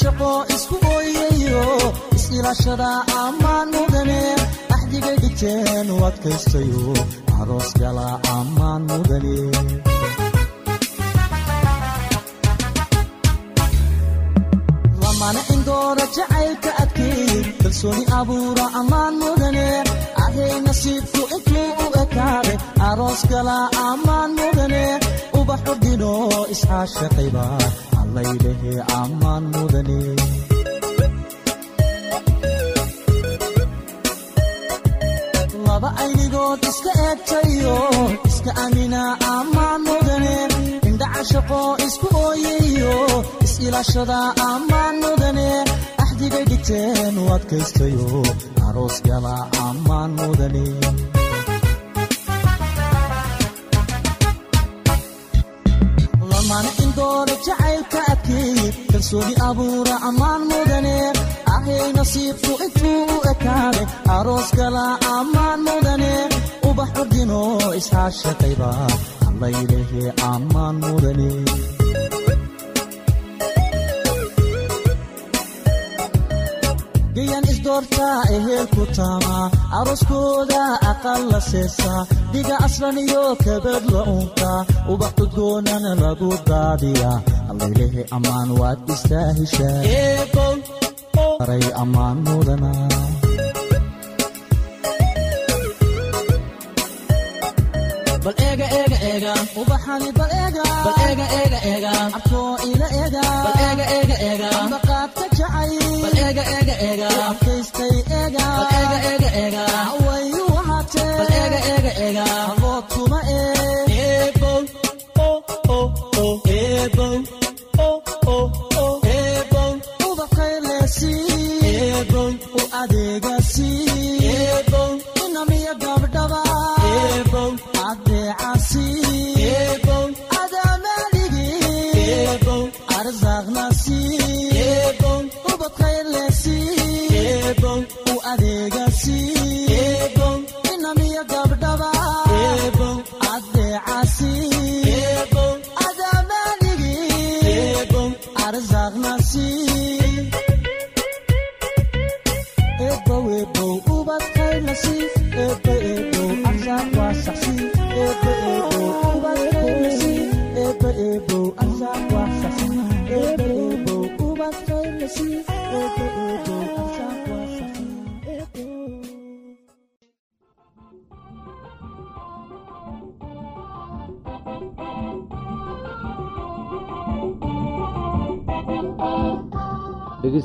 shaqo isku ooyayo is-ilaashada ammaan mudane axdigay dhigteen u adkaystayo aroos gala ammaan mudane lamana indoora jacaylka adkeey kalsooni abuura ammaan mudane ahay nasiibku intuu u ekaaday aroos gala ammaan mudane ubaxu dhino isxaashaqayba allaylehe ammaan mudane. Laba aynigood iska eegtayo iska amina ammaan mudane. Indhaca shaqo isku ooyayo is-ilaashada ammaan mudane. Axdigay dhigteen u adkaystayo aroos gala ammaan mudane indoora jacaylka adkeey kalsooni abuura ammaan mudane. Ahay nasiibku intuu u ekaaday aroos gala ammaan mudane. Ubax ordino isxaashaqayba allaylehe ammaan mudane gayan isdoortaa eheel ku taama. Arooskooda aqal la seesaa dhiga aslan iyo kabad la unka ubax udgoonana lagu daadiya. Allaylehe ammaan waad istaahishaaaray ammaan mudana bal eega eega eega ubaxani bal eega bal eega eega eega abkoo ila eega bal eega eega eega amba qaadka jacay bal eega eega eega abkaystay eega bal eega eega eega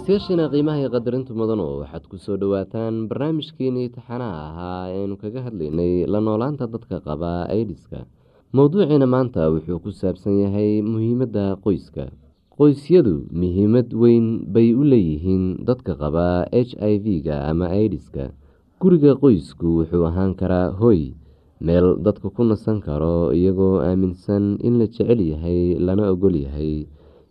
dhegeystayaashiina qiimaha iyo qadarintu mudanu waxaad ku soo dhowaataan barnaamijkeenii taxanaha ahaa eanu kaga hadlaynay la noolaanta dadka qaba aidiska mowduuciina maanta wuxuu ku saabsan yahay muhiimadda qoyska. Qoysyadu muhiimad weyn bay u leeyihiin dadka qaba h i v-ga ama aidiska guriga qoysku wuxuu ahaan karaa hoy meel dadka ku nasan karo iyagoo aaminsan in la jecel yahay lana ogol yahay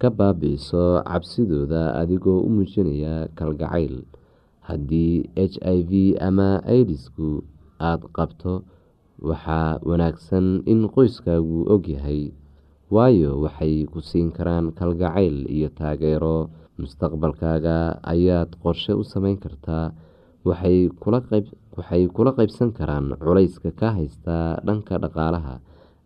ka baabi'iso cabsidooda adigoo u muujinaya kalgacayl. Haddii h i v ama idisku aada qabto waxaa wanaagsan in qoyskaagu ogyahay waayo waxay ku siin karaan kalgacayl iyo taageero. Mustaqbalkaaga ayaad qorshe u sameyn kartaa waxay kula qeybsan karaan culayska ka haystaa dhanka dhaqaalaha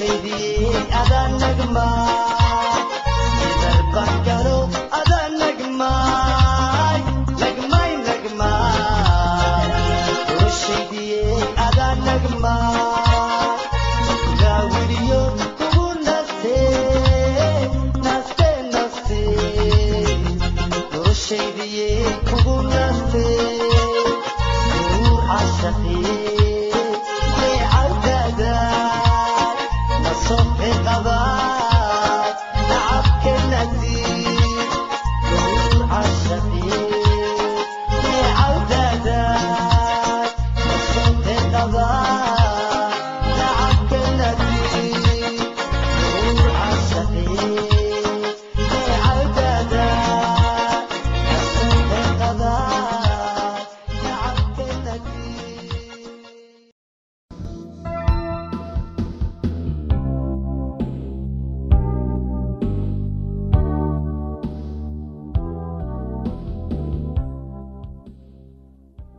shaydiyey adaan nagma.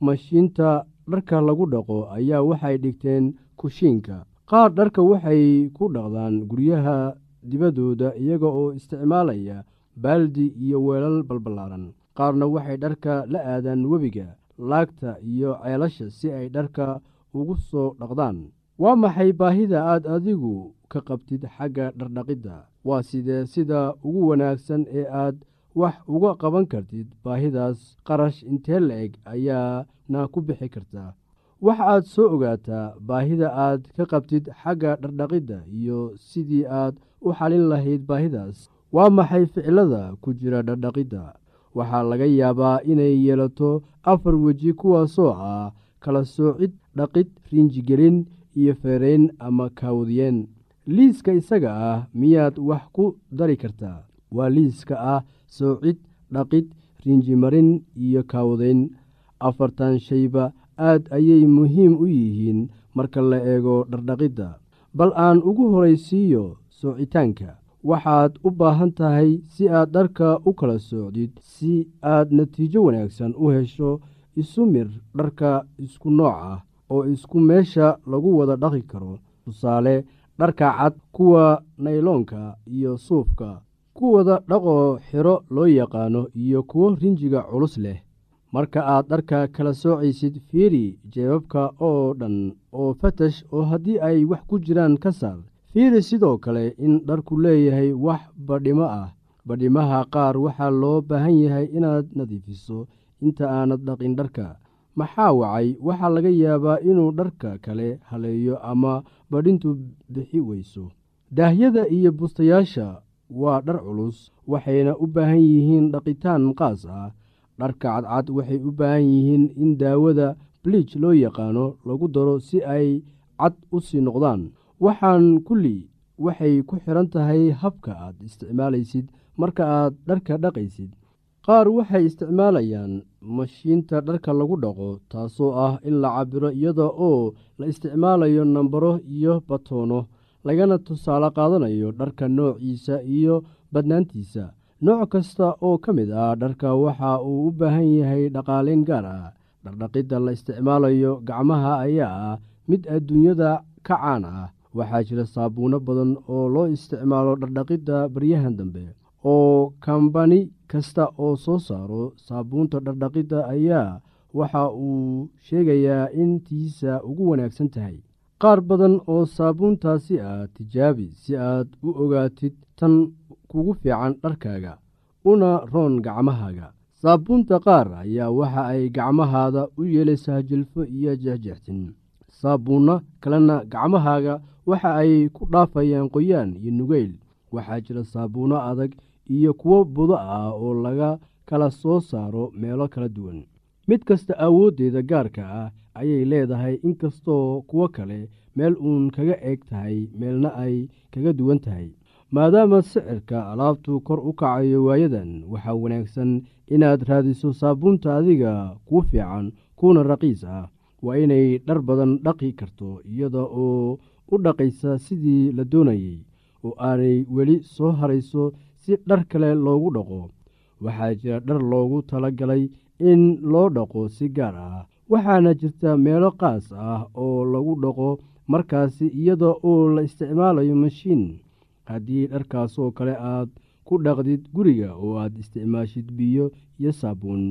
mashiinta dharka lagu dhaqo ayaa waxay dhigteen kushiinka. Qaar dharka waxay ku dhaqdaan guryaha dibaddooda iyaga oo isticmaalaya baaldi iyo weelal balballaaran. Qaarna waxay dharka la aadaan webiga laagta iyo ceelasha si ay dharka ugu soo dhaqdaan. Waa maxay baahida aad adigu ka qabtid xagga dhardhaqidda? Waa sidee sida ugu wanaagsan ee aad wax uga qaban kartid baahidaas qarash intee la-eg ayaana ku bixi kartaa waxa aad soo ogaataa baahida aad ka qabtid xagga dhardhaqidda iyo sidii aad u xalin lahayd baahidaas. Waa maxay ficilada ku jira dhardhaqidda waxaa laga yaabaa inay yeelato afar weji kuwaasoo ah kala soocid dhaqid riinjigelin iyo feerayn ama kaawdiyeen. Liiska isaga ah miyaad wax ku dari kartaa? Waa liiska ah soocid dhaqid riinjimarin iyo kaawdayn afartan shayba aad ayay muhiim u yihiin marka la eego dhardhaqidda. Bal aan ugu horaysiiyo soocitaanka waxaad u baahan tahay si aad dharka u kala soocdid si aad natiijo wanaagsan u hesho isu mir dharka isku nooc ah oo isku meesha lagu wada dhaqi karo. Tusaale dharka cad kuwa nayloonka iyo suufka kuwada dhaqoo xiro loo yaqaano iyo kuwo rinjiga culus leh. Marka aad dharka kala soocaysid fiiri jeebabka oo dhan oo fatash oo haddii ay wax ku jiraan ka saar. Fiiri sidoo kale in dharku leeyahay wax badhimo ah. Badhimaha qaar waxaa loo baahan yahay inaad nadiifiso inta aanad dhaqin dharka. Maxaa wacay? Waxaa laga yaabaa inuu dharka kale haleeyo ama badhintu bixi weyso. Daahyada iyo bustayaasha waa dhar culus waxayna u baahan yihiin dhaqitaan qaas ah. Dharka cadcad waxay u baahan yihiin in daawada bliij loo yaqaano lagu daro si ay cad u sii noqdaan. Waxaan kulli waxay ku xidhan tahay habka aad isticmaalaysid marka aad dharka dhaqaysid. Qaar waxay isticmaalayaan mashiinta dharka lagu dhaqo taasoo ah in la cabiro iyada oo la isticmaalayo nambaro iyo batoono lagana tusaale qaadanayo dharka noociisa iyo badnaantiisa. Nooc kasta oo ka mid ah dharka waxa uu u baahan yahay dhaqaaleyn gaar ah. Dhardhaqidda la isticmaalayo gacmaha ayaa ah mid adduunyada ka caan ah. Waxaa jira saabuuno badan oo loo isticmaalo dhardhaqidda baryahan dambe. Oo kambani kasta oo soo saaro saabuunta dhardhaqidda ayaa waxa uu sheegayaa in tiisa ugu wanaagsan tahay qaar badan oo saabuuntaasi ah tijaabi si aad u ogaatid tan kugu fiican dharkaaga una roon gacmahaaga. Saabuunta qaar ayaa waxa ay gacmahaada u yeelaysaa jilfo iyo jexjextin saabuunno kalena gacmahaaga waxa ay ku dhaafayaan qoyaan iyo nugeyl. Waxaa jira saabuunno adag iyo kuwo budo ah oo laga kala soo saaro meelo kala duwan. Mid kasta awooddeeda gaarka ah ayay leedahay inkastoo kuwo kale meel uun kaga eeg tahay meelna ay kaga duwan tahay. Maadaama sicirka alaabtu kor u kacayo waayadan waxaa wanaagsan inaad raadiso saabuunta adiga kuu fiican kuuna raqiis ah. Waa inay dhar badan dhaqi karto iyada oo u dhaqaysa sidii la doonayey oo aanay weli soo harayso si dhar kale loogu dhaqo. Waxaa jira dhar loogu tala galay in loo dhaqo si gaar ah waxaana jirta meelo qaas ah oo lagu dhaqo markaasi iyada oo la isticmaalayo mashiin. Haddii dharkaasoo kale aad ku dhaqdid guriga oo aad isticmaashid biyo iyo saabuun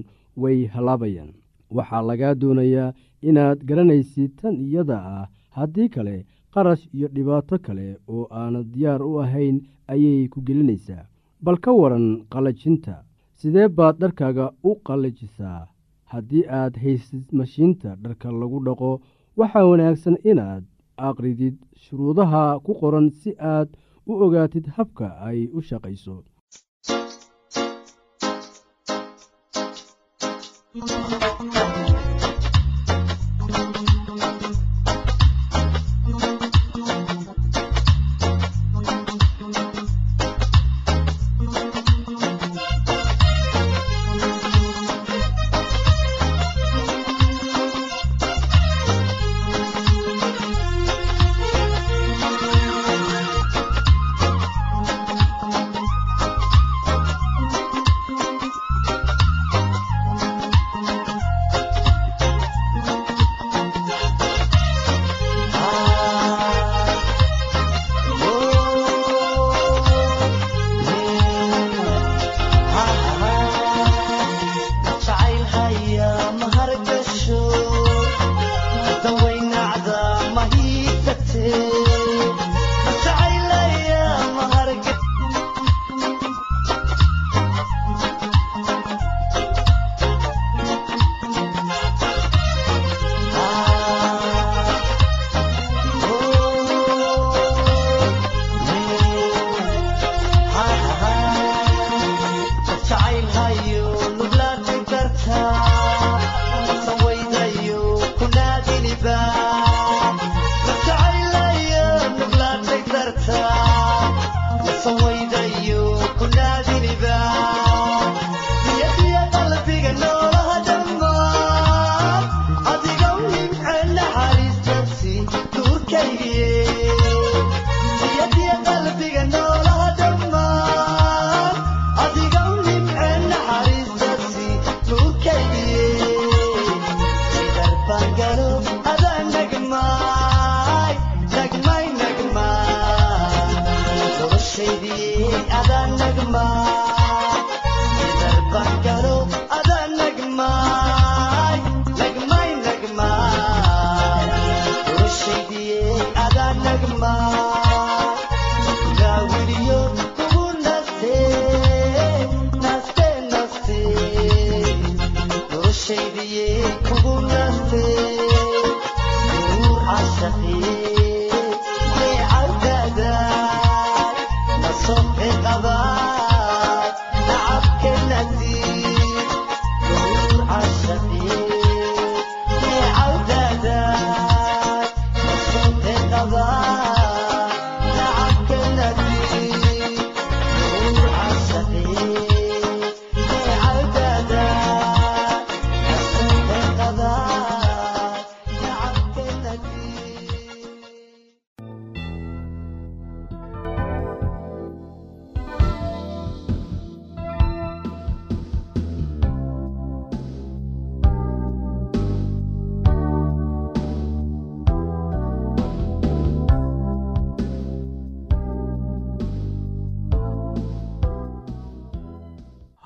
way halaabayaan. Waxaa lagaa doonayaa inaad garanaysid tan iyada ah. Haddii kale qarash iyo dhibaato kale oo aanad diyaar u ahayn ayay ku gelinaysaa. Bal ka waran qallajinta sidee baad dharkaaga u qallajisaa haddii aad haysid mashiinta dharka lagu dhaqo waxaa wanaagsan inaad aqridid shuruudaha ku qoran si aad u ogaatid habka ay u shaqayso he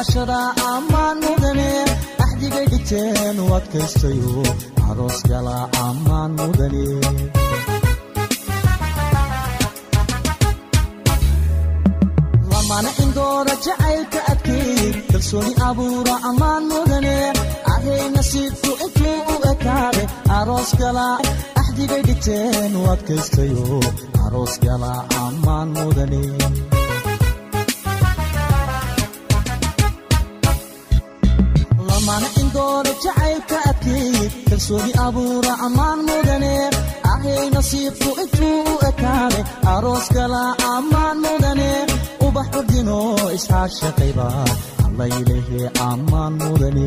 is-ilaashada ammaan mudane axdigay dhigteen u adkaystayo aroos gala ammaan mudane lamana indooda jacaylka adkeey kalsooni abuura ammaan mudane ahay nasiibku intuu u ekaade aroos gala axdigay dhigteen u adkaystayo aroos gala ammaan mudane kalsooni abuura ammaan mudane ahay nasiibku intuu u ekaade aroos gala ammaan mudane ubax ordino isxaashaqayba allaylehe ammaan mudane